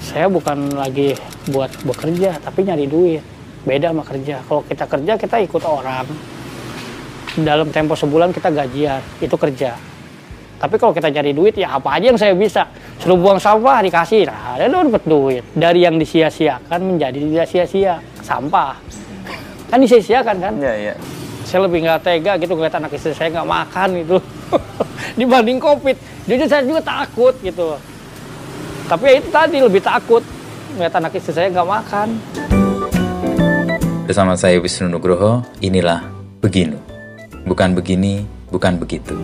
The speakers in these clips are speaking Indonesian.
Saya bukan lagi buat bekerja, tapi nyari duit. Beda sama kerja. Kalau kita kerja, kita ikut orang. Dalam tempo sebulan kita gajian, itu kerja. Tapi kalau kita cari duit, ya apa aja yang saya bisa. Suruh buang sampah, dikasih. Nah, ada dapat duit. Dari yang disia-siakan menjadi tidak sia-sia. Sampah. Kan disia-siakan kan? Iya, iya. saya lebih nggak tega gitu ngeliat anak istri saya nggak makan gitu dibanding covid jujur saya juga takut gitu tapi ya itu tadi lebih takut ngeliat anak istri saya nggak makan Bersama saya Wisnu Nugroho, inilah Beginu. Bukan begini, bukan begitu.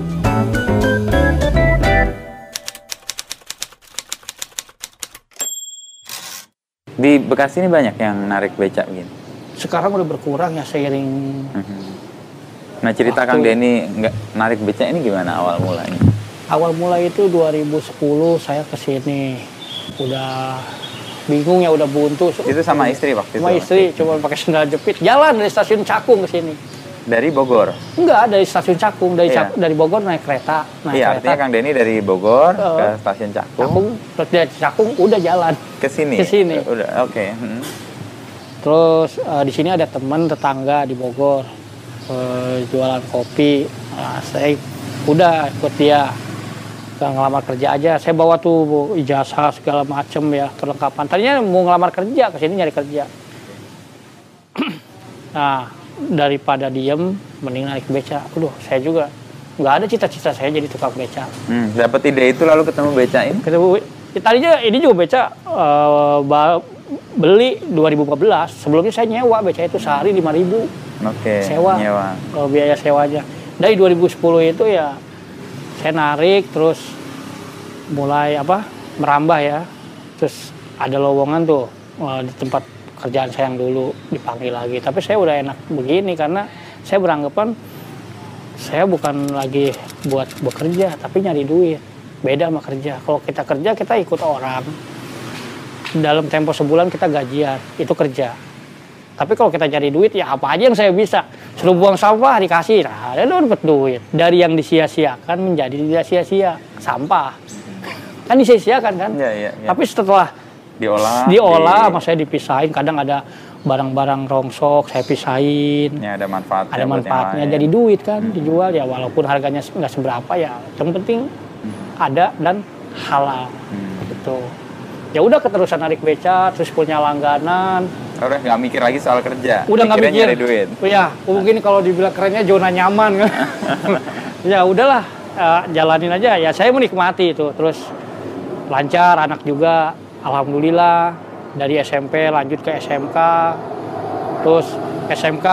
Di Bekasi ini banyak yang narik becak begini. sekarang udah berkurang ya seiring Nah cerita Waktu- Kang Denny nggak narik becak ini gimana awal mulanya? awal mulai itu 2010 saya ke sini udah bingung ya udah buntu Itu sama istri waktu sama itu? istri cuma pakai sendal jepit jalan dari stasiun Cakung ke sini Dari Bogor? enggak dari stasiun Cakung dari Iya. Cak- dari Bogor naik kereta naik Iya, kereta artinya Kang Denny dari Bogor Oh. ke stasiun Cakung, Cakung terus dari Cakung udah jalan ke sini. Ke sini. Udah, oke. Hmm. Terus eh, di sini ada teman tetangga di Bogor eh, jualan kopi. Nah, saya udah ikut dia ke ngelamar kerja aja. Saya bawa tuh Bu, ijazah segala macem ya perlengkapan. Tadinya mau ngelamar kerja ke sini nyari kerja. nah daripada diem mending naik beca. Aduh saya juga nggak ada cita-cita saya jadi tukang beca. Hmm, dapat ide itu lalu ketemu becak ini? Ketemu, ya, tadinya ini juga beca eh, ba- beli 2014. Sebelumnya saya nyewa beca itu sehari 5000 Oke. sewa. Nyewa. Kalau biaya sewanya. Dari 2010 itu ya saya narik terus mulai apa merambah ya. Terus ada lowongan tuh eh, di tempat kerjaan saya yang dulu dipanggil lagi. Tapi saya udah enak begini karena saya beranggapan saya bukan lagi buat bekerja tapi nyari duit. Beda sama kerja. Kalau kita kerja kita ikut orang. Dalam tempo sebulan kita gajian, itu kerja. Tapi kalau kita cari duit ya apa aja yang saya bisa. Suruh buang sampah dikasih, nah ada dapat duit. Dari yang disia-siakan menjadi tidak sia-sia. Sampah. Kan disia-siakan kan? Iya, iya, iya. Tapi setelah Diolah. diolah di- saya dipisahin, kadang ada barang-barang rongsok saya pisahin. Ya, ada manfaatnya. Ada manfaatnya jadi duit kan dijual ya walaupun harganya nggak seberapa ya yang penting ada dan halal Hmm. gitu ya udah keterusan narik beca terus punya langganan. Udah nggak mikir lagi soal kerja. udah nggak mikir. nyari duit. Oh ya mungkin kalau dibilang kerennya zona nyaman. Kan ya udahlah eh, jalanin aja. Ya saya menikmati itu. Terus lancar anak juga. Alhamdulillah dari SMP lanjut ke SMK terus SMK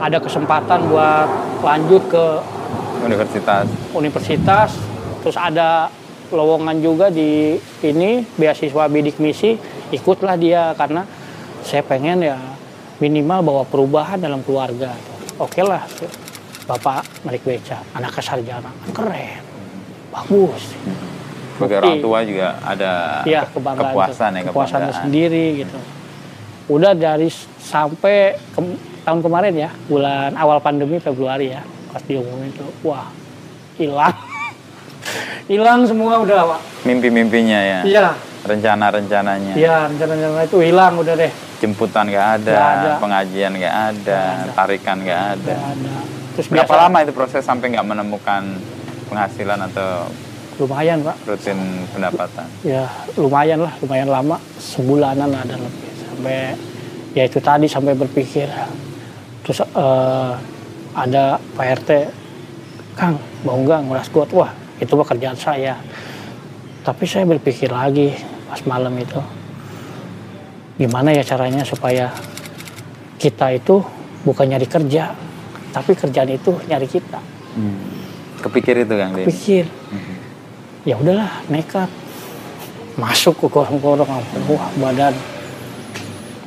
ada kesempatan buat lanjut ke Universitas. universitas. Terus ada lowongan juga di ini beasiswa bidik misi ikutlah dia karena saya pengen ya minimal bawa perubahan dalam keluarga. Oke lah bapak narik beca anak sarjana. Keren bagus. Sebagai orang tua juga ada ya ke- kebanggaan kepuasan ya, kepuasan kebanggaan. sendiri gitu. Udah dari sampai ke- tahun kemarin ya bulan awal pandemi Februari ya pas diumumin itu wah hilang hilang semua udah pak Mimpi-mimpinya ya. iya Rencana-rencananya. iya rencana-rencana itu hilang udah deh Jemputan nggak ada, ada. pengajian nggak ada, ada. tarikan nggak ada. Ada terus Berapa biasa lama itu proses sampai nggak menemukan penghasilan atau lumayan pak rutin pendapatan? ya lumayan lah lumayan lama sebulanan ada lebih sampai ya itu tadi sampai berpikir terus eh, ada Pak RT Kang mau nggak nguras got wah itu pekerjaan saya. Tapi saya berpikir lagi pas malam itu gimana ya caranya supaya kita itu bukan nyari kerja tapi kerjaan itu nyari kita. Kepikir itu Kang Denny? pikir ya udahlah nekat. Masuk ke gorong-gorong wah badan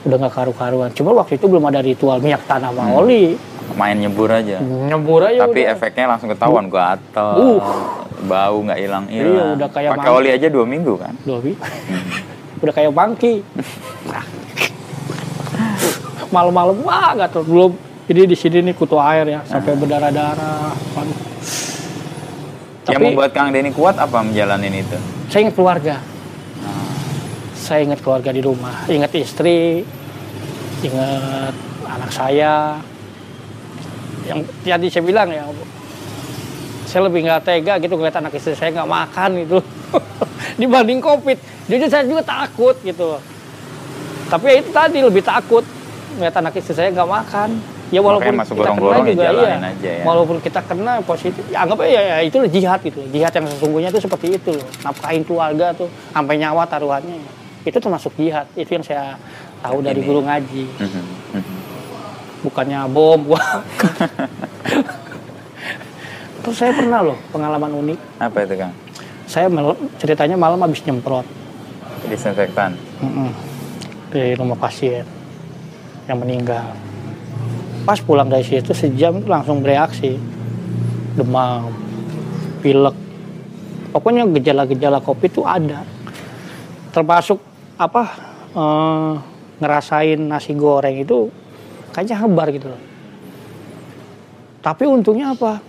udah nggak karu-karuan. Cuma waktu itu belum ada ritual minyak tanah sama oli. Main nyebur aja. nyebur aja Tapi udah. efeknya langsung ketahuan gatel, Uh. Bau nggak hilang-hilang. Iya, udah kayak Pakai oli aja dua minggu kan? Dua wi. udah kayak bangki malam-malam wah nggak tahu. Belum. Jadi di sini nih kutu air ya sampai berdarah-darah. Waduh. Yang Tapi- membuat Kang Denny kuat apa menjalanin itu? saya ingat keluarga. Saya ingat keluarga di rumah. Ingat istri. Ingat anak saya. Yang tadi saya bilang ya saya lebih nggak tega gitu ngeliat anak istri saya nggak makan gitu. Dibanding covid. Jujur saya juga takut gitu. Tapi ya itu tadi lebih takut ngeliat anak istri saya nggak makan. Ya walaupun Makanya masuk kita kena ya juga iya. aja ya. walaupun kita kena positif ya anggap aja ya, ya itu jihad gitu. Jihad yang sesungguhnya itu seperti itu loh. Nafkahin keluarga tuh sampai nyawa taruhannya. Itu termasuk jihad. Itu yang saya tahu dari guru ngaji. Mhm, mhm. bukannya bom wah. terus saya pernah loh pengalaman unik Apa itu Kang? saya malam, ceritanya malam habis nyemprot Disinfektan. Di rumah pasien yang meninggal. Pas pulang dari situ sejam itu langsung bereaksi, demam, pilek, pokoknya gejala-gejala kopi itu ada. Termasuk apa eh, ngerasain nasi goreng itu kayaknya hebar gitu loh. Tapi untungnya apa?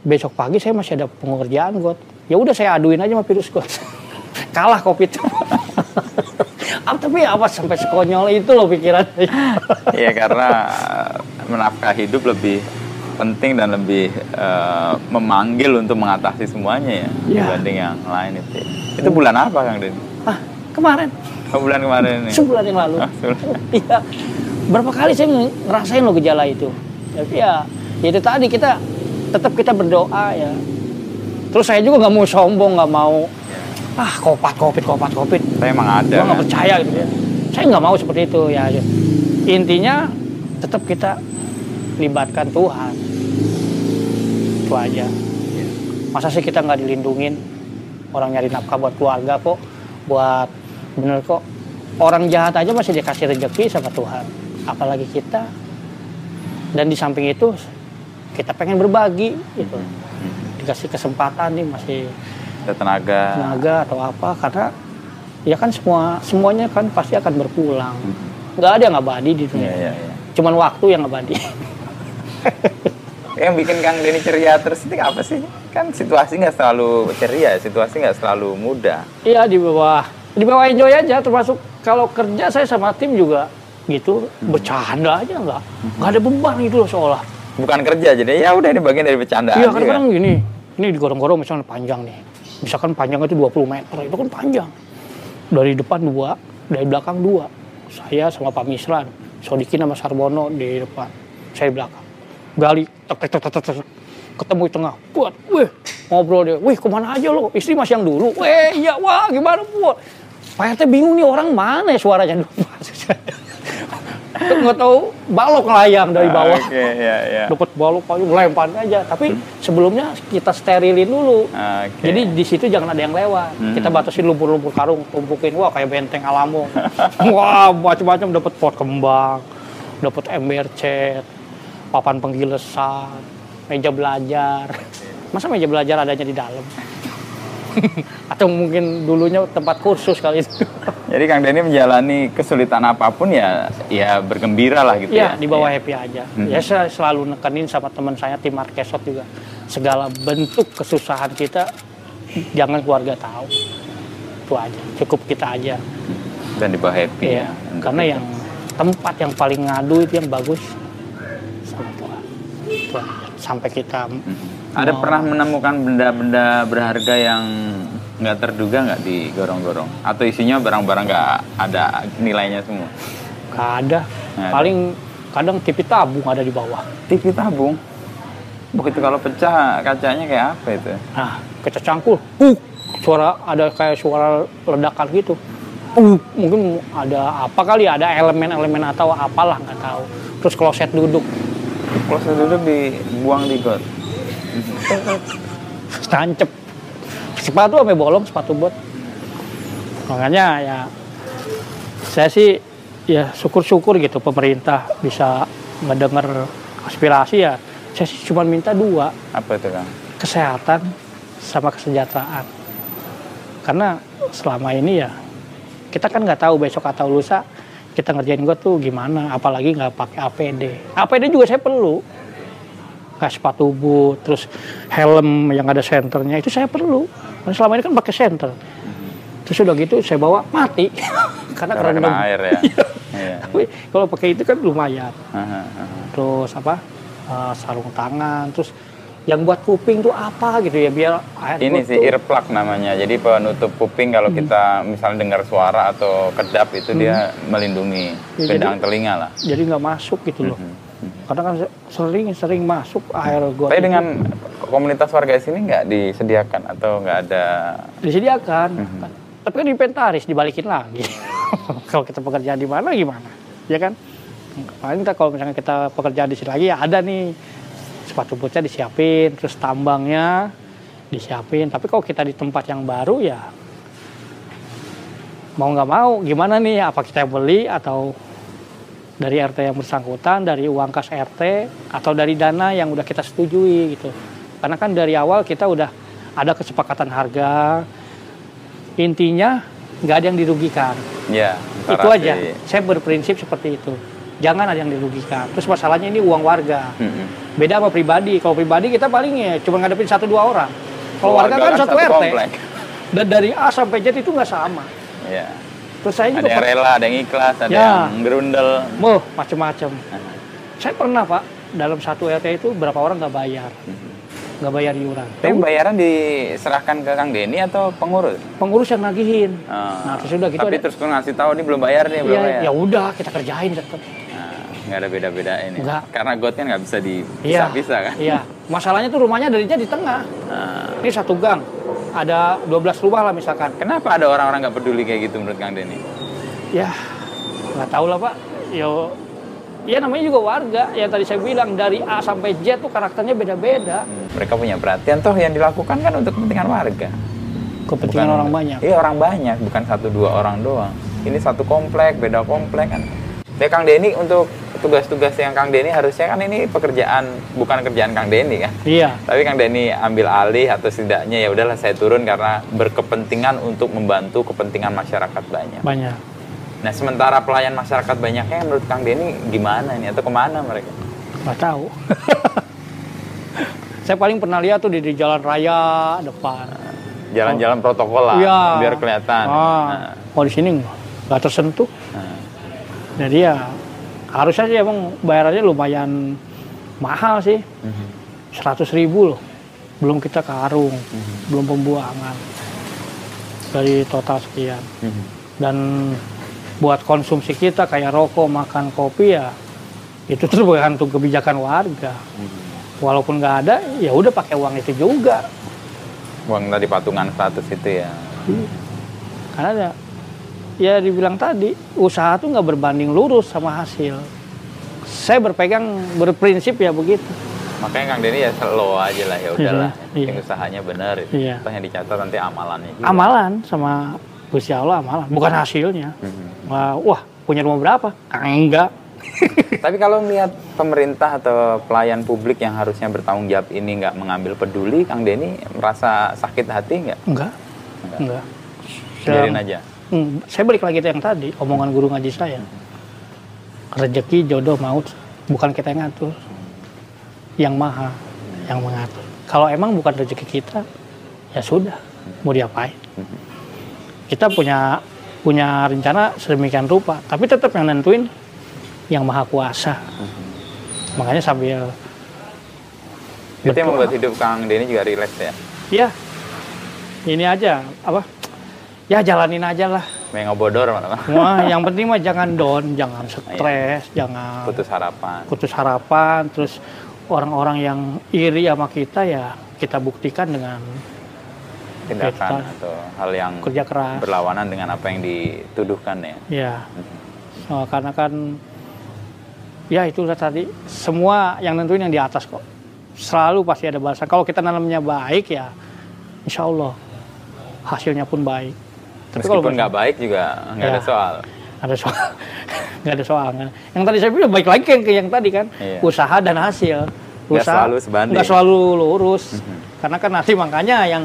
Besok pagi saya masih ada pengerjaan got. Ya udah saya aduin aja sama virus got. Kalah covid. Ah, tapi apa sampai sekonyol itu loh pikiran Iya karena menafkah hidup lebih penting dan lebih eh, memanggil untuk mengatasi semuanya ya Iya. dibanding yang lain itu. Itu bulan apa Kang Den? ah kemarin Oh, bulan kemarin ini. sebulan yang lalu Ah, sebulan. iya berapa kali saya ngerasain loh gejala itu tapi ya ya itu tadi kita tetap kita berdoa ya. Terus saya juga nggak mau sombong nggak mau ah kopat kopit kopat kopit Saya emang ada. gue nggak kan? percaya gitu ya. Saya nggak mau seperti itu ya. Intinya tetap kita libatkan Tuhan. Itu aja. Masa sih kita nggak dilindungin? Orang nyari nafkah buat keluarga kok buat bener kok. Orang jahat aja masih dikasih rezeki sama Tuhan apalagi kita. Dan di samping itu kita pengen berbagi gitu. Dikasih kesempatan nih masih Ada tenaga. tenaga atau apa karena ya kan semua semuanya kan pasti akan berpulang. Nggak ada yang abadi di dunia iya iya. cuman waktu yang abadi Yang bikin Kang Denny ceria terus itu apa sih? Kan situasi nggak selalu ceria, situasi nggak selalu mudah. iya di bawah. Di bawah enjoy aja termasuk kalau kerja saya sama tim juga gitu bercanda aja nggak. Nggak ada beban gitu loh seolah Bukan kerja jadi ya udah ini bagian dari bercandaan. iya juga. kadang-kadang gini ini digorong-gorong misalnya panjang nih. Misalkan panjangnya itu 20 meter itu kan panjang. Dari depan dua dari belakang dua. Saya sama Pak Misran Sodikin sama Sarbono di depan saya di belakang. Gali tek tek tek tek tek, ketemu di tengah buat wih ngobrol dia wih ke mana aja lo? Istri masih yang dulu. Weh iya wah gimana buat Pak RT bingung nih orang mana ya suaranya? Lupa Tuh nggak tahu balok layang dari bawah. Oke, ya ya. dapat balok payung lempar aja. Tapi sebelumnya kita sterilin dulu. Oke. jadi di situ jangan ada yang lewat. Hmm. kita batasin lumpur-lumpur karung tumpukin. Wah kayak benteng alamo. Wah macam-macam. Dapat pot kembang dapat ember cat papan penggilesan meja belajar. Masa meja belajar adanya di dalam atau mungkin dulunya tempat kursus kali itu Jadi Kang Denny menjalani kesulitan apa pun ya ya bergembira lah gitu ya. Iya, di bawah Iya. happy aja. Hmm. Ya saya selalu nekenin sama teman saya tim Markesot juga. Segala bentuk kesusahan kita jangan keluarga tahu. Itu aja. Cukup kita aja. dan di bawah happy Iya. ya. Untuk Karena itu. yang tempat yang paling ngadu itu yang bagus sama Tuhan. Sampai kita ada mau- pernah menemukan benda-benda berharga yang nggak terduga nggak di gorong-gorong atau isinya barang-barang nggak ada nilainya semua nggak ada. Nggak ada. Paling kadang TV tabung ada di bawah. TV tabung begitu kalau pecah kacanya kayak apa itu Nah, kita cangkul, puk, suara ada kayak suara ledakan gitu. Puk, mungkin ada apa kali ada elemen-elemen atau apalah nggak tahu. Terus kloset duduk, saya duduk dibuang di got tancep. Sepatu sampai bolong sepatu bot. Makanya ya saya sih ya syukur-syukur gitu pemerintah bisa mendengar aspirasi ya. Saya sih cuma minta dua, apa itu kang kesehatan sama kesejahteraan. Karena selama ini ya kita kan nggak tahu besok atau lusa kita ngerjain gue tuh gimana, apalagi nggak pakai APD. APD juga saya perlu. Kayak sepatu boot, terus helm yang ada senternya itu saya perlu. Karena selama ini kan pakai senter. terus udah gitu saya bawa mati karena Karena air ya. Iya. tapi kalau pakai itu kan lumayan Aha, aha. terus apa eh, sarung tangan terus yang buat kuping tuh apa gitu ya biar air Ini sih earplug namanya. Jadi penutup kuping kalau kita misalnya dengar suara atau kedap itu dia melindungi Ya, gendang telinga lah. jadi nggak masuk gitu loh Mhm. Karena kan sering sering masuk air got Tapi dengan komunitas warga sini nggak disediakan atau nggak ada? Disediakan. Mhm. tapi kan inventaris dibalikin lagi. Kalau kita pekerjaan di mana gimana? Ya kan? Paling kita kalau misalnya kita pekerjaan di sini lagi ya ada nih. Sepatu bootnya disiapin terus tambangnya disiapin. Tapi kalau kita di tempat yang baru ya mau nggak mau. Gimana nih? Apa kita beli atau dari RT yang bersangkutan dari uang kas RT atau dari dana yang udah kita setujui gitu. Karena kan dari awal kita udah ada kesepakatan harga. Intinya nggak ada yang dirugikan. Ya itu aja. saya berprinsip seperti itu. Jangan ada yang dirugikan. Terus masalahnya ini uang warga. Beda sama pribadi. Kalau pribadi kita paling ya cuma ngadepin satu dua orang. Kalau warga, kan satu, RT komplek. dan dari A sampai Z itu nggak sama. Ya. Terus saya Ada juga yang per- rela, ada yang ikhlas, ada Ya. yang gerundel. Moh, macem-macem saya pernah pak dalam satu RT itu berapa orang nggak bayar nggak bayar iuran Tapi bayaran diserahkan ke Kang Denny atau pengurus? pengurus yang nagihin Ah. nah terus udah gitu Tapi ada terus ngasih tahu ini belum bayar nih, belum ya, bayar. ya udah kita kerjain tetap Nah, nggak ada beda-beda ini. Nggak. Karena got kan nggak bisa Iya. dipisah-pisah kan. Iya. Masalahnya tuh rumahnya darinya di tengah. Nah, Ini satu gang. Ada 12 rumah lah misalkan. kenapa ada orang-orang nggak peduli kayak gitu menurut Kang Denny? Ya, nggak tahu lah Pak. Yo, ya namanya juga warga. Yang tadi saya bilang dari A sampai Z tuh karakternya beda-beda. Mereka punya perhatian toh yang dilakukan kan untuk kepentingan warga. Kepentingan Bukan- orang banyak. Iya orang banyak, bukan satu dua orang doang. Ini satu komplek, beda komplek kan. Ya Kang Denny untuk tugas-tugas yang Kang Denny harusnya kan ini pekerjaan bukan kerjaan Kang Denny kan. Iya. Tapi Kang Denny ambil alih atau setidaknya ya udahlah saya turun karena berkepentingan untuk membantu kepentingan masyarakat banyak. Banyak. Nah sementara pelayan masyarakat banyaknya menurut Kang Denny gimana ini atau ke mana mereka? Nggak tahu. saya paling pernah lihat tuh di, di jalan raya depan. Jalan-jalan protokol lah, Iya. biar kelihatan. Ah, Nah, kalau di sini nggak tersentuh. nah. Jadi ya harusnya sih emang bayarannya lumayan mahal sih. 100 ribu loh. Belum kita karung, belum pembuangan. Dari total sekian. Dan buat konsumsi kita kayak rokok, makan kopi ya itu tergantung kebijakan warga. Walaupun nggak ada, ya udah pakai uang itu juga. Uang tadi patungan 100 itu ya. Karena ya, ya dibilang tadi, usaha tuh nggak berbanding lurus sama hasil. Saya berpegang, berprinsip ya begitu. Makanya Kang Denny ya slow aja lah ya udahlah. Iya, Yang iya. usahanya benar itu. Iya. Toh yang dicatat nanti amalannya. juga. Amalan sama Gusti Allah amalan, bukan hasilnya. Mhm. Wah, wah, punya rumah berapa? Enggak. Tapi kalau melihat pemerintah atau pelayan publik yang harusnya bertanggung jawab ini nggak mengambil peduli, Kang Denny merasa sakit hati nggak? Enggak. Enggak. Enggak. Biarin aja. Hmm, saya balik lagi ke yang tadi, omongan guru ngaji saya. Rezeki, jodoh, maut, bukan kita yang ngatur. Yang maha yang mengatur. Kalau emang bukan rezeki kita, ya sudah, mau diapain. Kita punya punya rencana sedemikian rupa, tapi tetap yang nentuin yang maha kuasa. Makanya sambil Itu yang membuat hidup Kang Denny juga rileks ya. ya ini aja apa ya jalanin aja lah Main ngobodor mana Wah, yang penting mah jangan down, jangan stres, jangan putus harapan. putus harapan. Terus orang-orang yang iri sama kita ya kita buktikan dengan Tindakan Kita- atau hal yang kerja keras. berlawanan dengan apa yang dituduhkan ya. Ya, So, karena kan ya itulah tadi semua yang nentuin yang di atas kok. Selalu pasti ada balasan. Kalau kita nanamnya baik ya, insya Allah hasilnya pun baik. Tapi kalau Meskipun nggak baik juga nggak ada Ya. soal. ada soal nggak ada soalnya yang tadi saya bilang baik lagi kan ke yang tadi kan Iya. usaha dan hasil Nggak selalu sebanding. nggak selalu lurus Mhm. karena kan nanti makanya yang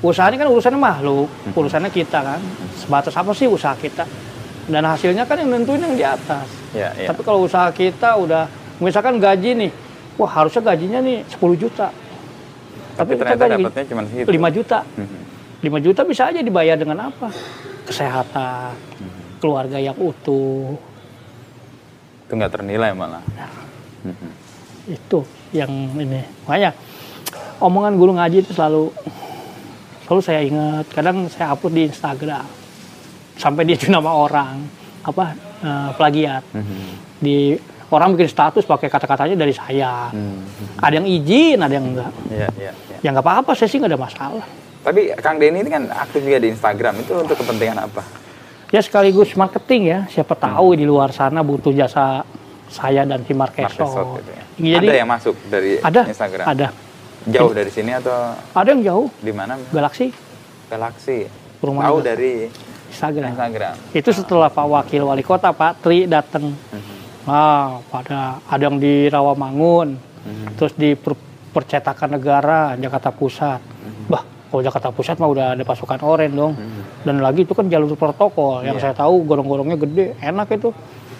usaha ini kan urusannya makhluk Mhm. urusannya kita kan sebatas apa sih usaha kita dan hasilnya kan yang nentuin yang di atas Ya, ya. tapi kalau usaha kita udah misalkan gaji nih wah harusnya gajinya nih 10 juta Tapi kita ternyata dapatnya cuma segitu. 5 juta Mhm. 5 juta bisa aja dibayar dengan apa? Kesehatan, keluarga yang utuh. Itu nggak ternilai malah. Nah, Mhm. itu yang ini. Makanya omongan guru ngaji itu selalu selalu saya ingat. Kadang saya upload di Instagram sampai dia nama orang apa eh, plagiat. Mhm. Di orang bikin status pakai kata-katanya dari saya. Mhm. Ada yang izin, ada yang enggak. Iya, iya, iya. Ya nggak apa-apa, saya sih nggak ada masalah. Tapi Kang Denny ini kan aktif juga di Instagram. Itu untuk kepentingan apa? Ya sekaligus marketing ya. Siapa tahu di luar sana butuh jasa saya dan si Markeso. Marketshop gitu ya. Jadi ada yang masuk dari ada, Instagram? ada, Jauh dari sini atau ada yang jauh. di mana? Galaxy Galaxy. Rumah Tahu dari Instagram. Instagram. Itu setelah Pak Wakil Wali Kota Pak Tri datang. Mhm. Ah, pada ada yang di Rawamangun, Mhm. terus di per- percetakan negara Jakarta Pusat. Bah, kalau Jakarta Pusat mah udah ada pasukan oren dong. Dan lagi itu kan jalur protokol. Yang Iya. saya tahu gorong-gorongnya gede, enak itu.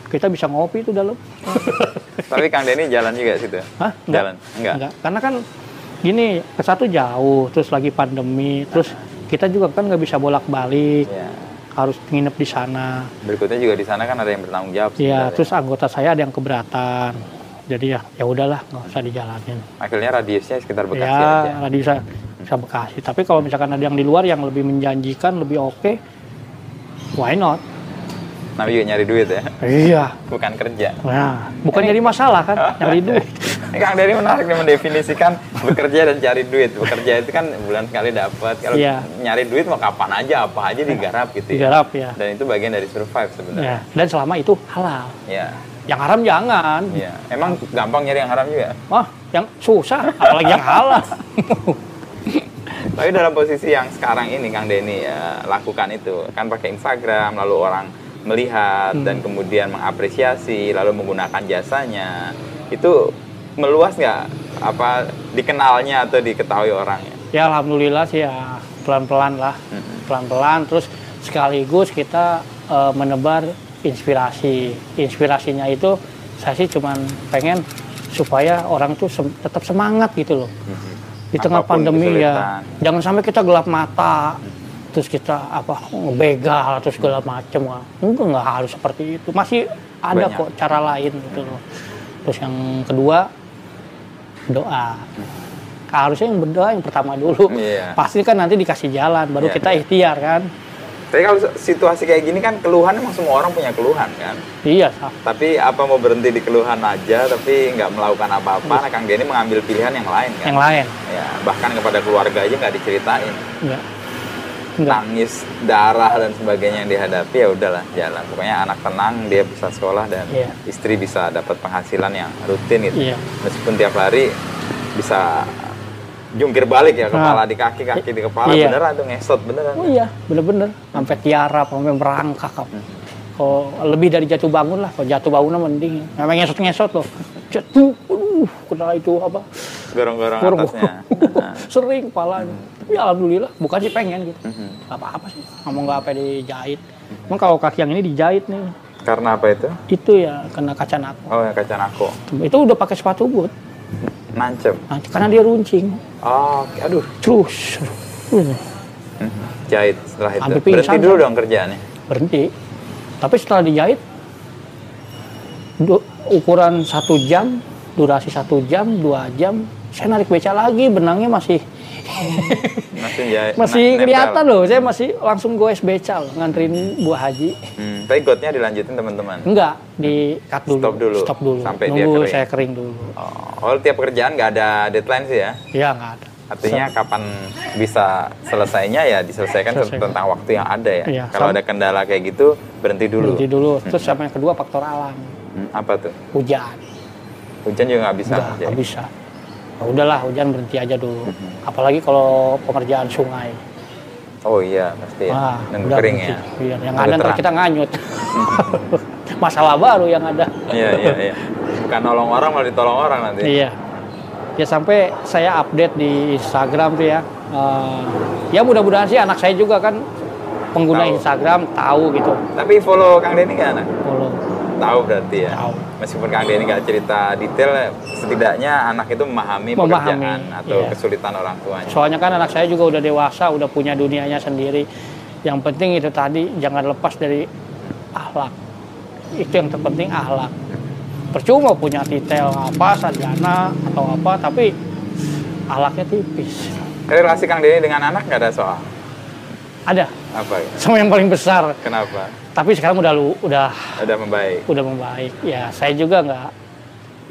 Kita bisa ngopi itu dalam. Tapi Kang Denny jalan juga situ. Hah? Jalan? Enggak. Karena kan gini, ke satu jauh, terus lagi pandemi, terus kita juga kan nggak bisa bolak-balik, Ya. harus nginep di sana. Berikutnya juga di sana kan ada yang bertanggung jawab. Iya, terus anggota saya ada yang keberatan. Jadi ya, ya udahlah, nggak usah dijalanin. akhirnya radiusnya sekitar Bekasi ya, aja. nggak bisa Bekasi. Tapi kalau misalkan ada yang di luar yang lebih menjanjikan, lebih oke, why not? Namanya juga nyari duit ya, Iya. bukan kerja. Nah, bukan jadi masalah kan, nyari duit. Kang Denny menarik nih mendefinisikan bekerja dan cari duit. Bekerja itu kan bulan sekali dapat. Kalau Iya. nyari duit mau kapan aja, apa aja digarap gitu ya. Digarap ya. Dan itu bagian dari survive sebenarnya. ya. Dan selama itu halal. Ya. Yang haram jangan. Iya. Emang gampang nyari yang haram juga. Wah, yang susah, apalagi yang halal. Tapi dalam posisi yang sekarang ini Kang Denny ya, lakukan itu kan pakai Instagram lalu orang melihat Hmm. dan kemudian mengapresiasi lalu menggunakan jasanya itu meluas nggak apa dikenalnya atau diketahui orangnya? ya alhamdulillah sih ya pelan-pelan lah. Mhm. Pelan-pelan terus sekaligus kita eh, menebar inspirasi. Inspirasinya itu saya sih cuman pengen supaya orang tuh sem- tetap semangat gitu loh. Di tengah Apa pun pandemi ya, kesulitan. jangan sampai kita gelap begal terus kita apa begal terus segala macem Wah, enggak nggak harus seperti itu masih ada Banyak. kok cara lain gitu loh terus yang kedua doa harusnya yang berdoa yang pertama dulu Iya. pasti kan nanti dikasih jalan baru Iya, kita iya. ikhtiar kan Tapi kalau situasi kayak gini kan keluhan emang semua orang punya keluhan kan. iya. Tapi apa mau berhenti di keluhan aja tapi nggak melakukan apa-apa, nah Kang Denny mengambil pilihan yang lain kan. yang lain Ya, bahkan kepada keluarga aja nggak diceritain. enggak Nangis, darah dan sebagainya yang dihadapi ya udahlah jalan. Pokoknya anak tenang, dia bisa sekolah dan Iya. istri bisa dapat penghasilan yang rutin gitu. Iya. Meskipun tiap hari bisa jungkir balik ya kepala Nah. di kaki, kaki di kepala Iya. beneran tuh ngesot beneran. oh iya bener-bener sampai tiarap sampai merangkak Kak. Hmm. kalau lebih dari jatuh bangun lah kalau jatuh bangun mending memang ngesot-ngesot loh jatuh aduh kena itu apa Gorong-gorong Gorong- atasnya. Nah. sering kepalanya tapi alhamdulillah bukan sih pengen gitu Mhm. Gak apa-apa sih ngomong nggak apa dijahit emang kalau kaki yang ini dijahit nih Karena apa itu? itu ya kena kaca nako Oh ya kaca nako. itu udah pakai sepatu boot Nancep. nah, karena dia runcing Oh, aduh. terus Mhm. Jahit setelah itu. Hampir Berhenti dulu dong kerjaannya. berhenti tapi setelah dijahit ukuran satu jam durasi satu jam dua jam saya narik beca lagi benangnya masih Masih nempel. kelihatan loh saya masih langsung goes beca loh nganterin buah haji Hmm, tapi gotnya dilanjutin teman-teman. enggak di cut dulu Stop dulu. stop dulu Sampai dia nunggu kering. saya kering dulu Oh, oh, tiap pekerjaan nggak ada deadline sih ya? ya nggak ada Artinya kapan bisa selesainya ya diselesaikan Selesai. tentang waktu yang ada ya. Iya, Kalau ada kendala kayak gitu berhenti dulu. berhenti dulu terus sama yang kedua faktor alam Hmm, apa tuh? hujan Hujan juga nggak bisa. nggak bisa ya udahlah hujan berhenti aja dulu Mm-hmm. apalagi kalau pengerjaan sungai Oh iya pasti ya. Nunggu udah kering berhenti. ya. Iya, yang Nunggu ada ntar kita nganyut. Masalah baru yang ada. Iya iya iya. Bukan nolong orang malah ditolong orang nanti. Iya. Ya sampai saya update di Instagram tuh ya. Eh, ya mudah-mudahan sih anak saya juga kan pengguna Tahu. Instagram tahu gitu. Tapi follow Kang Denny nggak anak? Follow. Tahu berarti ya. Tahu. Meskipun Kang Denny nggak cerita detail, setidaknya anak itu memahami, Memahami, pekerjaan atau iya. kesulitan orang tuanya. Soalnya kan anak saya juga udah dewasa, udah punya dunianya sendiri. Yang penting itu tadi jangan lepas dari akhlak. Itu yang terpenting akhlak. Percuma punya titel apa, sarjana atau apa, tapi akhlaknya tipis. Relasi Kang Denny dengan anak nggak ada soal. Ada, Apa ya? sama yang paling besar. Kenapa? Tapi sekarang udah lu, udah Ada membaik. udah membaik. Ya saya juga nggak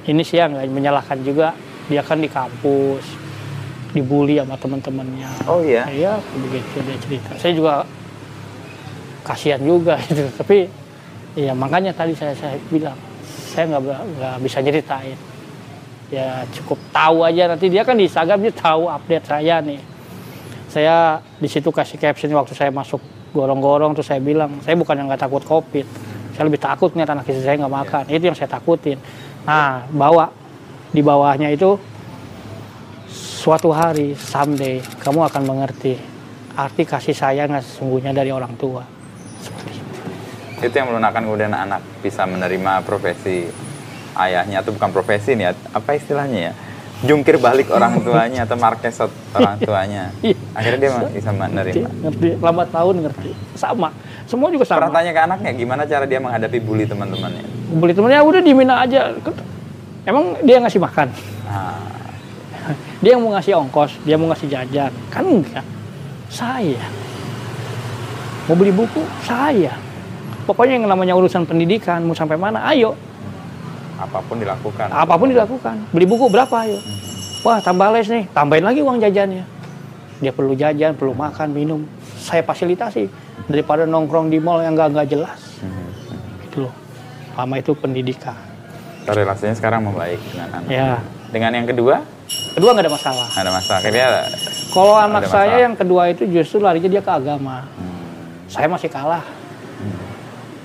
ini sih ya nggak menyalahkan juga. Dia kan di kampus dibully sama teman-temannya. Oh iya. Iya begitu dia cerita. Saya juga kasihan juga gitu. Tapi ya makanya tadi saya saya bilang saya nggak nggak bisa ceritain. Ya cukup tahu aja nanti dia kan di Instagram dia tahu update saya nih. Saya di situ kasih caption waktu saya masuk gorong-gorong terus saya bilang saya bukan yang nggak takut covid. Saya lebih takut nih anak istri saya nggak makan. Itu yang saya takutin. Nah bawa di bawahnya itu suatu hari someday kamu akan mengerti arti kasih sayang yang sesungguhnya dari orang tua. Seperti itu. Itu yang melunakkan kemudian anak bisa menerima profesi ayahnya atau bukan profesi nih, apa istilahnya ya? Jungkir balik orang tuanya atau markesot orang tuanya. Iya. Akhirnya dia bisa menerima. ngerti. Lambat tahun ngerti. Sama. Semua juga Pernah sama. tanya ke anaknya gimana cara dia menghadapi bully teman-temannya? Beli temennya udah dimina aja. Emang dia ngasih makan? Nah, Dia yang mau ngasih ongkos, dia mau ngasih jajan. Kan enggak. Saya. Mau beli buku, saya. Pokoknya yang namanya urusan pendidikan, mau sampai mana, ayo. Apa pun dilakukan. Apa pun dilakukan. Beli buku berapa, ayo. Wah, tambah les nih. Tambahin lagi uang jajannya. Dia perlu jajan, perlu makan, minum. Saya fasilitasi. Daripada nongkrong di mall yang nggak nggak jelas. Mhm. Gitu loh. Lama itu pendidikan. Relasinya sekarang membaik dengan anak. Ya. Dengan yang kedua, Kedua nggak ada masalah. ada masalah. Akhirnya Kalau anak saya masalah. yang kedua itu justru larinya dia ke agama. hmm, Saya masih kalah.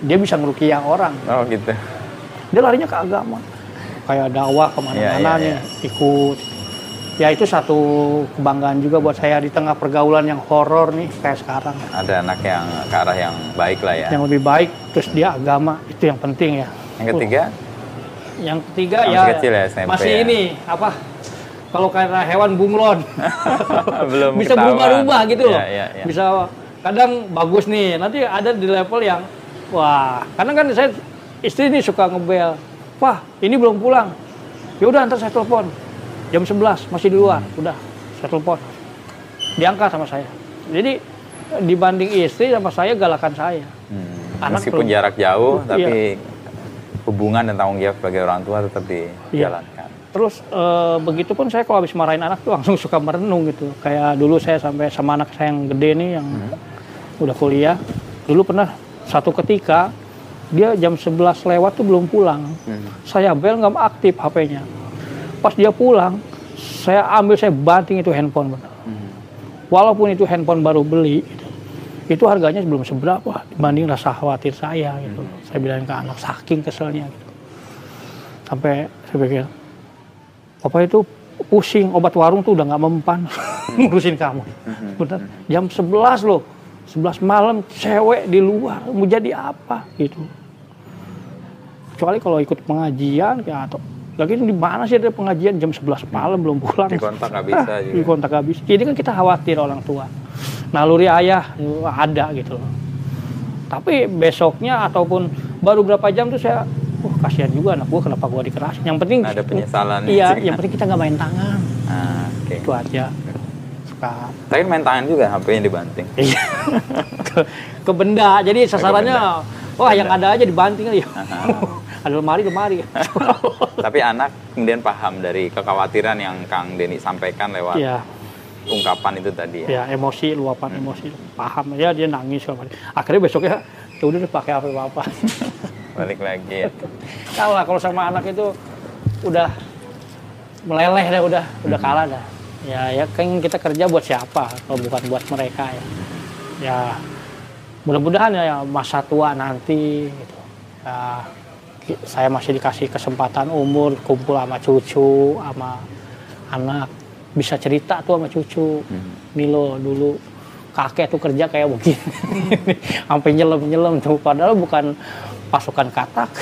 Dia bisa ngerukiah orang. oh gitu. Dia larinya ke agama. Kayak dakwah ke mana-mana Iya, iya, nih, iya. ikut. Ya itu satu kebanggaan juga buat saya di tengah pergaulan yang horor nih kayak sekarang. Ada anak yang ke arah yang baik lah ya. Yang lebih baik, terus dia agama, itu yang penting ya. Yang ketiga, Yang ketiga Masih ya, kecil ya, SMP masih ya. ini, apa, kalau karena hewan bunglon. belum bisa berubah-ubah gitu loh. Iya, iya, iya. Bisa kadang bagus nih, nanti ada di level yang wah, karena kan saya istri nih suka ngebel. Wah, ini belum pulang. Ya udah ntar saya telepon. Jam 11 masih di luar. Udah, saya telepon. Diangkat sama saya. Jadi dibanding istri sama saya galakan saya. Hmm, Anak Meskipun belum- jarak jauh, Iya. tapi hubungan dan tanggung jawab sebagai orang tua tetap Iya. dijalankan. Terus eh, begitu pun saya kalau habis marahin anak tuh langsung suka merenung gitu. Kayak dulu saya sampai sama anak saya yang gede nih yang udah kuliah. Dulu pernah satu ketika dia jam 11 lewat tuh belum pulang. Hmm. Saya bel nggak aktif HP-nya. Pas dia pulang, saya ambil saya banting itu handphone benar. Hmm. Walaupun itu handphone baru beli, gitu, itu harganya belum seberapa dibanding rasa khawatir saya gitu. Saya bilang ke anak saking keselnya gitu. Sampai saya pikir, Papa itu pusing, obat warung tuh udah nggak mempan ngurusin kamu. Bener, jam 11 loh, 11 malam cewek di luar, mau jadi apa gitu. Kecuali kalau ikut pengajian ya atau lagi di mana sih ada pengajian jam 11 malam belum pulang. Di kontak nggak bisa Ah, juga. Di kontak habis. Jadi kan kita khawatir orang tua. Naluri ayah ada gitu loh. Tapi besoknya ataupun baru berapa jam tuh saya, wah kasihan juga anak gua kenapa gua dikerasin. Yang penting Ada penyesalan. Iya, yang penting kita nggak main tangan. Ah, Oke. Itu aja. Suka Tapi main tangan juga HP-nya dibanting. Iya. ke, ke benda. Jadi sasarannya, wah yang ada aja dibanting aja. ada lemari lemari. Tapi anak kemudian paham dari kekhawatiran yang Kang Denny sampaikan lewat Iya, ungkapan itu tadi ya. ya emosi, luapan emosi, paham ya dia nangis Akhirnya besoknya ya udah deh pakai HP apa. Balik lagi. ya. kalah kalau sama anak itu udah meleleh dah udah udah kalah dah. Ya ya kan kita kerja buat siapa kalau bukan buat mereka ya. Ya mudah-mudahan ya masa tua nanti gitu. Ya, saya masih dikasih kesempatan umur kumpul sama cucu sama anak bisa cerita tuh sama cucu Hmm. Milo dulu kakek tuh kerja kayak begini sampai nyelam nyelam tuh padahal bukan pasukan katak,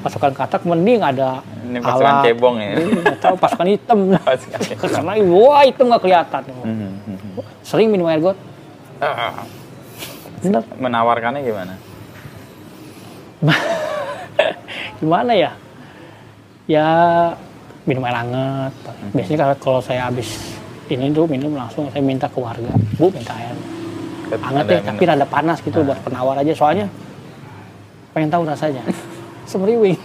pasukan katak mending ada Ini pasukan cebong ya. Nggak tahu pasukan hitam. Pasukan. Karena wah hitam nggak kelihatan. Mhm, mhm. Sering minum air got. Bener. Menawarkannya gimana? Gimana ya? Ya minum air hangat. Biasanya kalau kalau saya habis ini tuh minum langsung saya minta ke warga, bu minta air hangat deh, yang tapi rada panas gitu buat penawar aja. Soalnya pengen tahu rasanya. Semeriwing.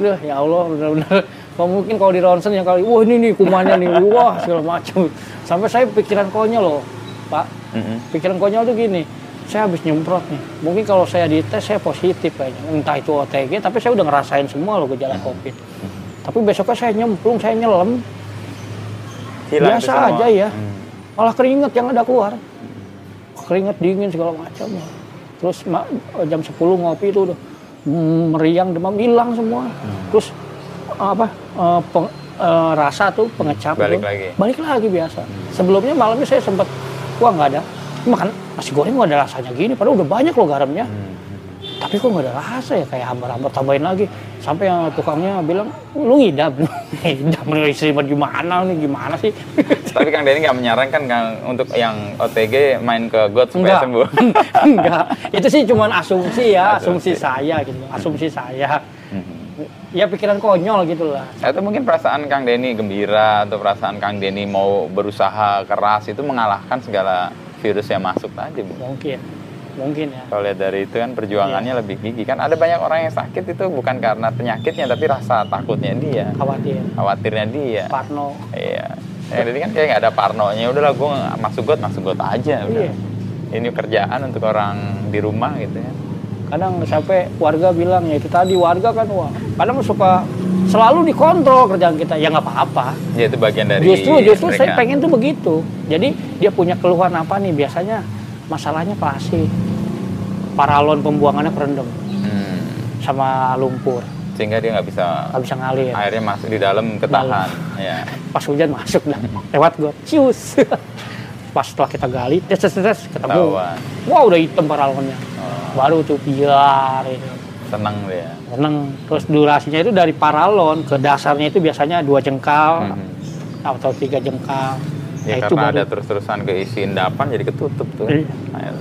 Duh, ya Allah, benar-benar. Kalau mungkin kalau di ronsen yang kali, wah ini nih kumannya nih, wah segala macam. Sampai saya pikiran konyol loh, Pak. Mhm. Pikiran konyol tuh gini, saya habis nyemprot nih. Mungkin kalau saya dites saya positif kayaknya. Entah itu OTG, tapi saya udah ngerasain semua loh gejala COVID. Tapi besoknya saya nyemplung, saya nyelam, Hilang biasa aja ya. Hmm. Malah keringet yang ada keluar. Keringet dingin segala macam. Terus jam 10 ngopi itu udah mm, meriang demam hilang semua. Hmm. Terus apa eh, peng- eh, rasa tuh pengecap Balik tuh, lagi. balik lagi biasa. Sebelumnya malamnya saya sempat wah nggak ada. Makan nasi goreng nggak ada rasanya gini, padahal udah banyak loh garamnya. Hmm. Tapi kok nggak ada rasa ya kayak hambar-hambar tambahin lagi. Sampai yang tukangnya bilang, lu ngidam, ngidam lu istri gimana nih gimana sih? Tapi Kang Denny nggak menyarankan Kang untuk yang OTG main ke God supaya Enggak. sembuh. Enggak. Itu sih cuman asumsi ya, Asumsi. asumsi saya gitu. Asumsi saya. Mhm. Ya pikiran konyol gitu lah. Atau mungkin perasaan Kang Denny gembira atau perasaan Kang Denny mau berusaha keras itu mengalahkan segala virus yang masuk tadi, Bu. Mungkin. Mungkin ya. Kalau lihat dari itu kan perjuangannya lebih gigih kan ada banyak orang yang sakit itu bukan karena penyakitnya tapi rasa takutnya dia, Khawatir. khawatirnya dia. Parno. Iya. Ya, jadi kan kayak nggak ada parnonya. Udahlah gue masuk got, masuk got aja. Udah. Iya. Ini kerjaan untuk orang di rumah gitu ya. Kadang sampai warga bilang ya itu tadi warga kan wah. Kadang suka selalu dikontrol kerjaan kita. Ya nggak apa-apa. Ya itu bagian dari Justru justru saya mereka. pengen tuh begitu. Jadi dia punya keluhan apa nih? Biasanya masalahnya pasti paralon pembuangannya kerendam Hmm. sama lumpur, Sehingga dia nggak bisa nggak bisa ngalir. airnya masuk di dalam ketahan. Ya. Pas hujan masuk dah, lewat got, cius. Pas setelah kita gali, tes tes tes ketemu. Wah udah hitam paralonnya. Oh, Baru tuh biar itu. seneng dia. Seneng. Terus durasinya itu dari paralon ke dasarnya itu biasanya dua jengkal Mhm. atau tiga jengkal. Ya Nah, itu karena baru- ada terus-terusan keisi endapan jadi ketutup tuh. Iya. Nah,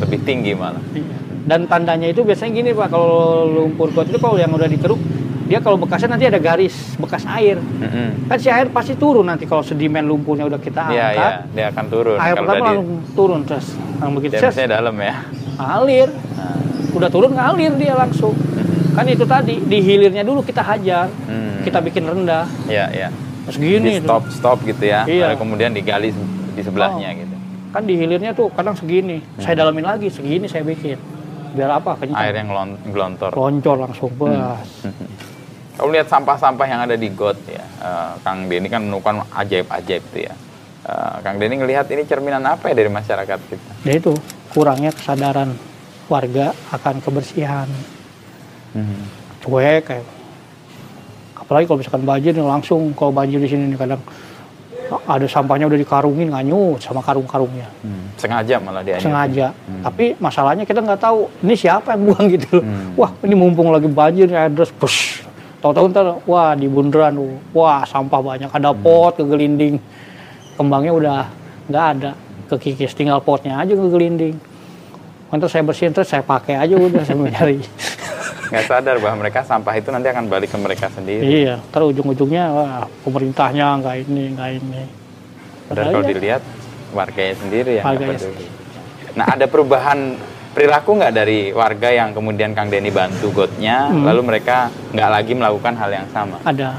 lebih tinggi malah. Iya. Dan tandanya itu biasanya gini pak, kalau lumpur got itu kalau yang udah dikeruk, dia kalau bekasnya nanti ada garis bekas air. Mhm. Kan si air pasti turun nanti kalau sedimen lumpurnya udah kita Iya, angkat. iya, dia akan turun. Air Kalau pertama udah di- langsung turun terus, yang begitu biasanya dalam ya. ngalir, Nah, udah turun ngalir dia langsung. Kan itu tadi di hilirnya dulu kita hajar, hmm. kita bikin rendah, Iya, iya. Terus gini. Di tuh. stop stop gitu ya. Iya. Lalu kemudian digali di sebelahnya Oh. gitu. Kan di hilirnya tuh kadang segini, saya Hmm. dalamin lagi segini saya bikin, biar apa? Kencang. Air yang gelon- gelontor. Loncor langsung, Hmm. bas. Kalau lihat sampah-sampah yang ada di got ya, eh, Kang Denny kan menemukan ajaib-ajaib tuh ya. Eh, Kang Denny ngelihat ini cerminan apa ya dari masyarakat kita? Ya itu kurangnya kesadaran warga akan kebersihan. Hmm. cuek kayak apalagi kalau misalkan banjir nih langsung kalau banjir di sini nih kadang ada sampahnya udah dikarungin nganyut sama karung-karungnya Hmm. Sengaja malah dia. sengaja Hmm. tapi masalahnya kita nggak tahu ini siapa yang buang gitu loh Hmm. wah ini mumpung lagi banjir nih address push tahu-tahu ntar wah di bundaran wah sampah banyak ada Hmm. pot kegelinding kembangnya udah nggak ada kekikis tinggal potnya aja kegelinding Nanti saya bersihin terus saya pakai aja udah saya nyari Nggak sadar bahwa mereka sampah itu nanti akan balik ke mereka sendiri. Iya, terus ujung-ujungnya wah, pemerintahnya nggak ini, nggak ini. Dan Padahal kalau ya, dilihat warganya sendiri nggak Warganya peduli. Nah ada perubahan perilaku nggak dari warga yang kemudian Kang Denny bantu gotnya, Hmm. lalu mereka nggak lagi melakukan hal yang sama. ada,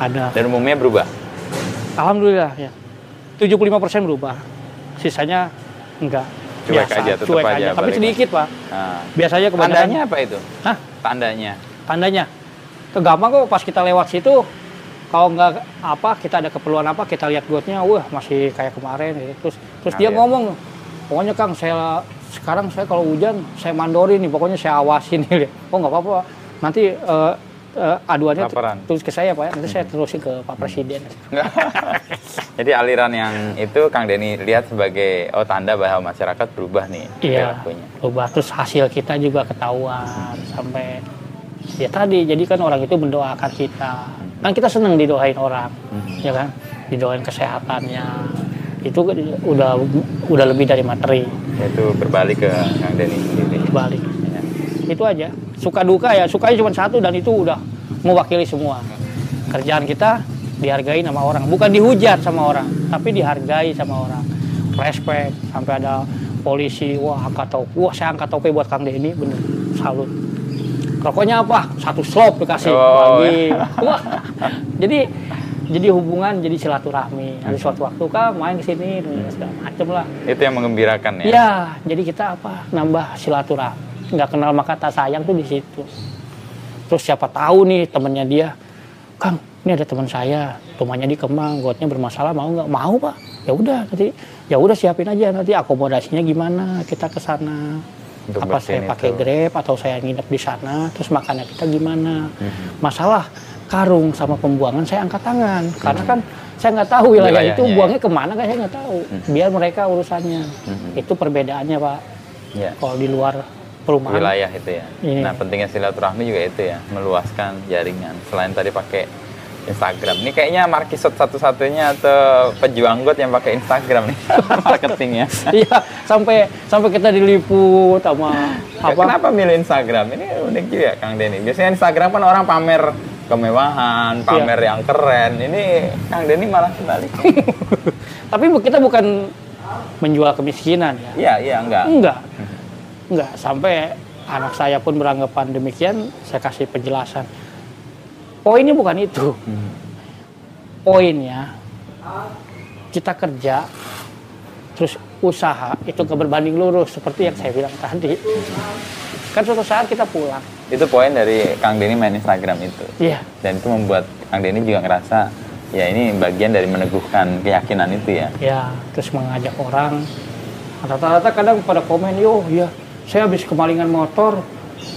ada. Dan umumnya berubah. Alhamdulillah ya. 75% berubah. Sisanya enggak. Cuek aja, tetep cuek aja, aja. Tapi balik sedikit, Pak. Nah, Biasanya kebanyakan tandanya apa itu? Hah? Tandanya. Tandanya. Kegampang kok pas kita lewat situ kalau nggak apa kita ada keperluan apa kita lihat gotnya wah masih kayak kemarin gitu. terus terus dia Ngalir. ngomong pokoknya Kang saya sekarang saya kalau hujan saya mandori nih pokoknya saya awasin nih oh nggak apa-apa nanti eh, eh, aduannya Laporan. tulis ke saya pak ya nanti saya terusin ke Pak Presiden Nggak. Jadi aliran yang itu Kang Denny lihat sebagai oh tanda bahwa masyarakat berubah nih Iya, perilakunya. berubah. Terus hasil kita juga ketahuan sampai ya tadi. Jadi kan orang itu mendoakan kita. Kan kita seneng didoain orang, Mhm. ya kan? Didoain kesehatannya. Itu udah udah lebih dari materi. Itu berbalik ke Kang Denny sendiri. Balik. Ya. Itu aja. Suka duka ya, sukanya cuma satu dan itu udah mewakili semua. Kerjaan kita dihargai sama orang, bukan dihujat sama orang, tapi dihargai sama orang. Respect sampai ada polisi, wah angkat topi, wah saya angkat topi buat Kang Denny, bener, salut. Rokoknya apa? Satu slop dikasih Oh, lagi. Wah, jadi jadi hubungan, jadi silaturahmi. Ada suatu waktu kak main ke sini, segala macem lah. Itu yang mengembirakan ya. Ya, jadi kita apa? Nambah silaturahmi. Nggak kenal maka tak sayang tuh di situ. Terus siapa tahu nih temennya dia, Kang, ini ada teman saya, rumahnya di Kemang, gotnya bermasalah mau nggak? Mau pak. Ya udah nanti, ya udah siapin aja nanti akomodasinya gimana kita ke sana. Apa saya pakai itu. grab atau saya nginep di sana, terus makannya kita gimana? Mhm. Masalah karung sama pembuangan saya angkat tangan, karena kan saya nggak tahu wilayah Wilayahnya, itu ya. buangnya ke mana kan saya nggak tahu. Biar mereka urusannya. Mhm. Itu perbedaannya pak. Ya. Kalau di luar perumahan, Wilayah itu ya. Iya. Nah, pentingnya silaturahmi juga itu ya, meluaskan jaringan. Selain tadi pakai Instagram. Ini kayaknya markisot satu-satunya atau pejuang got yang pakai Instagram nih marketingnya. iya sampai sampai kita diliput sama Ya, apa? Kenapa milih Instagram? Ini unik juga Kang Denny. Biasanya Instagram kan orang pamer kemewahan, pamer Iya. yang keren. Ini Kang Denny malah kebalik. Tapi kita bukan menjual kemiskinan ya. Iya, iya enggak. Enggak, enggak sampai anak saya pun beranggapan demikian. Saya kasih penjelasan. Poinnya bukan itu. Poinnya kita kerja terus usaha itu ke berbanding lurus seperti yang saya bilang tadi. Kan suatu saat kita pulang. Itu poin dari Kang Denny main Instagram itu. Iya, Dan itu membuat Kang Denny juga ngerasa ya ini bagian dari meneguhkan keyakinan itu ya. ya terus mengajak orang rata-rata kadang pada komen yo ya saya habis kemalingan motor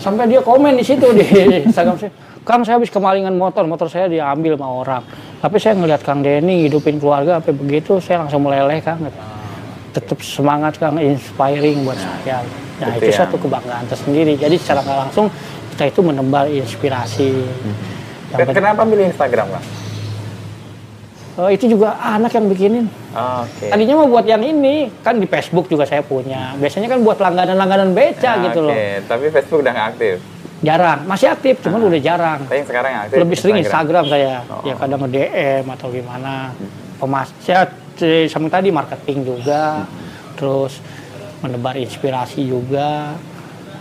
sampai dia komen di situ di Instagram saya. Kang saya habis kemalingan motor motor saya diambil sama orang. Tapi saya ngelihat Kang Denny hidupin keluarga sampai begitu saya langsung meleleh Kang. Tetap semangat Kang inspiring buat saya. Nah Itu itu yang- satu kebanggaan tersendiri. Jadi secara nggak langsung kita itu menebar inspirasi. Yang penting- Kenapa milih Instagram, Kang? Eh, itu juga anak yang bikinin Oh, Oke. Tadinya mau buat yang ini, kan di Facebook juga saya punya. Biasanya kan buat langganan-langganan beca Nah, gitu loh. Oke, tapi Facebook udah nggak aktif. Jarang, masih aktif, cuman udah jarang. Tapi yang sekarang aktif Lebih sering Instagram saya. Oh. Ya kadang nge-DM atau gimana. Pemas saya sama tadi marketing juga. Terus menebar inspirasi juga.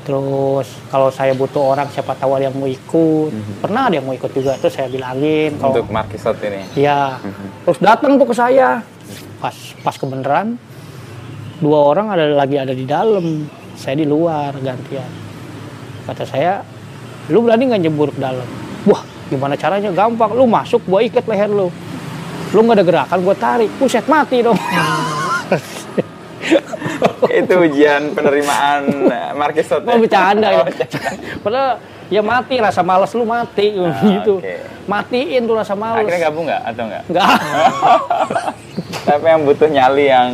Terus kalau saya butuh orang siapa tahu ada yang mau ikut. Pernah ada yang mau ikut juga, terus saya bilangin kalau Untuk Markisot ini. Ya, terus datang tuh ke saya. Pas pas kebenaran dua orang ada lagi ada di dalam, saya di luar gantian. Kata saya, lu berani nggak nyebur ke dalam? Wah, gimana caranya? Gampang, lu masuk, gua ikat leher lu. Lu nggak ada gerakan, gua tarik. Buset mati dong. itu ujian penerimaan eh, Markisot. Mau bercanda ya. Oh, Padahal ya mati rasa males lu mati gitu. oke. Matiin tuh rasa males. Akhirnya gabung nggak atau nggak? Enggak. Tapi yang butuh nyali yang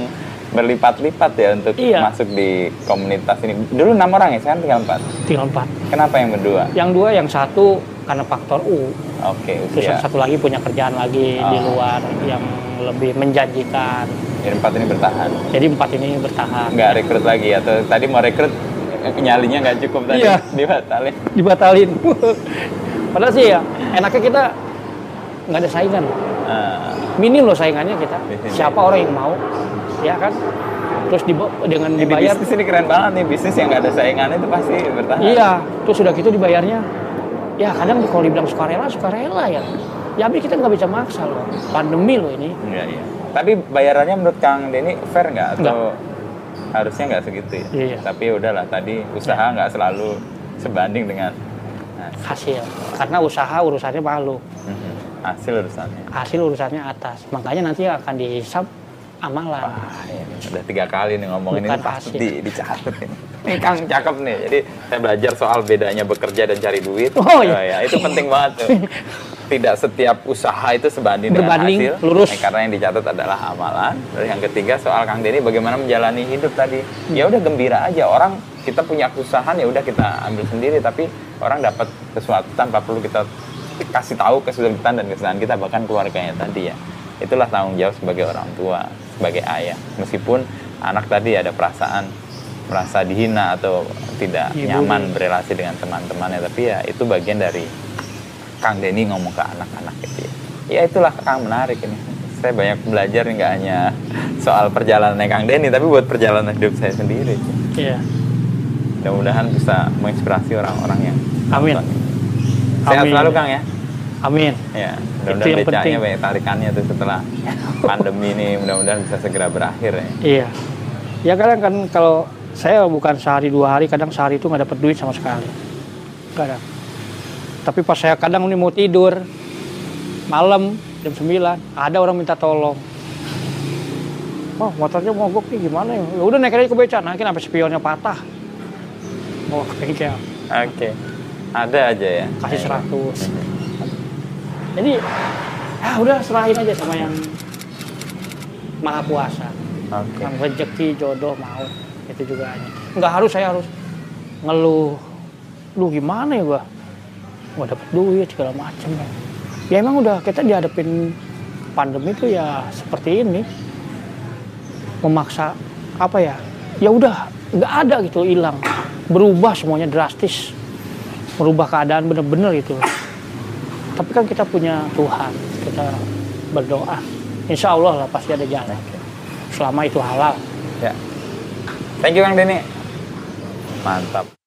berlipat-lipat ya untuk Iya. masuk di komunitas ini. Dulu enam orang ya, sekarang tinggal empat. Tinggal empat. Kenapa yang berdua? Yang dua, yang satu karena faktor U. Oke, Terus yang satu lagi punya kerjaan lagi di Oh. luar yang lebih menjanjikan. Jadi empat ini bertahan. Jadi empat ini bertahan. Nggak rekrut lagi atau tadi mau rekrut nyalinya nggak cukup tadi Iya. dibatalin. Dibatalin. Padahal sih ya, enaknya kita nggak ada saingan. Ah, Minim loh saingannya kita. Di. Siapa orang yang mau, ya kan? Terus diba- dengan ini dibayar, bisnis ini keren banget nih bisnis yang nggak ada saingan itu pasti bertahan. iya. Terus sudah gitu dibayarnya, ya kadang kalau dibilang sukarela, sukarela ya. Ya tapi kita nggak bisa maksa loh. Pandemi loh ini. Iya, iya. Tapi bayarannya menurut Kang Denny fair nggak atau harusnya nggak segitu ya? Iya. Tapi ya udahlah tadi usaha nggak selalu sebanding dengan nah, hasil. Karena usaha urusannya malu. mhm, hasil urusannya. hasil urusannya atas. Makanya nanti akan dihisap amalan. Wah, ini udah tiga kali nih ngomongin Bukan ini pasti hasil. di, dicatat ini. Ini Kang cakep nih. Jadi saya belajar soal bedanya bekerja dan cari duit. Oh, iya. ya, itu penting banget tuh. tidak setiap usaha itu sebanding Berbanding, dengan hasil. lurus. Eh, karena yang dicatat adalah amalan. Terus yang ketiga soal Kang Denny bagaimana menjalani hidup tadi. Hmm. Ya udah gembira aja. Orang kita punya kesusahan ya udah kita ambil sendiri. Tapi orang dapat sesuatu tanpa perlu kita kasih tahu kesulitan dan kesalahan kita bahkan keluarganya tadi ya. Itulah tanggung jawab sebagai orang tua, sebagai ayah. Meskipun anak tadi ada perasaan merasa dihina atau tidak Iya, nyaman berrelasi dengan teman-temannya tapi ya itu bagian dari Kang Denny ngomong ke anak-anak gitu ya. Ya itulah Kang menarik ini. Saya banyak belajar nggak hanya soal perjalanan Kang Denny, tapi buat perjalanan hidup saya sendiri. Iya. Mudah-mudahan bisa menginspirasi orang-orang yang Amin. nonton. Sehat Amin. selalu Kang ya. Amin. Ya, mudah-mudahan becaknya banyak tarikannya tuh setelah pandemi ini mudah-mudahan bisa segera berakhir ya. Iya. Ya kadang kan kalau saya bukan sehari dua hari, kadang sehari itu nggak dapat duit sama sekali. Kadang. Tapi pas saya kadang ini mau tidur, malam jam 9, ada orang minta tolong. Oh, motornya mogok nih gimana ya? Ya udah naik aja ke beca, naikin sampai spionnya patah. Ke bengkel, Oke. Ada aja ya. kasih 100. Jadi, ah udah serahin aja sama yang maha kuasa. Oke. yang rezeki jodoh maut itu juga hanya nggak harus saya harus ngeluh lu gimana ya gua gua dapet duit segala macem. Ya ya emang udah kita dihadapin pandemi itu ya seperti ini. Memaksa apa ya ya udah nggak ada gitu hilang. Berubah semuanya drastis. Merubah keadaan bener-bener gitu. Tapi kan kita punya Tuhan kita berdoa. Insya Allah lah pasti ada jalan. Selama itu halal. Ya. Thank you Kang Denny. Mantap.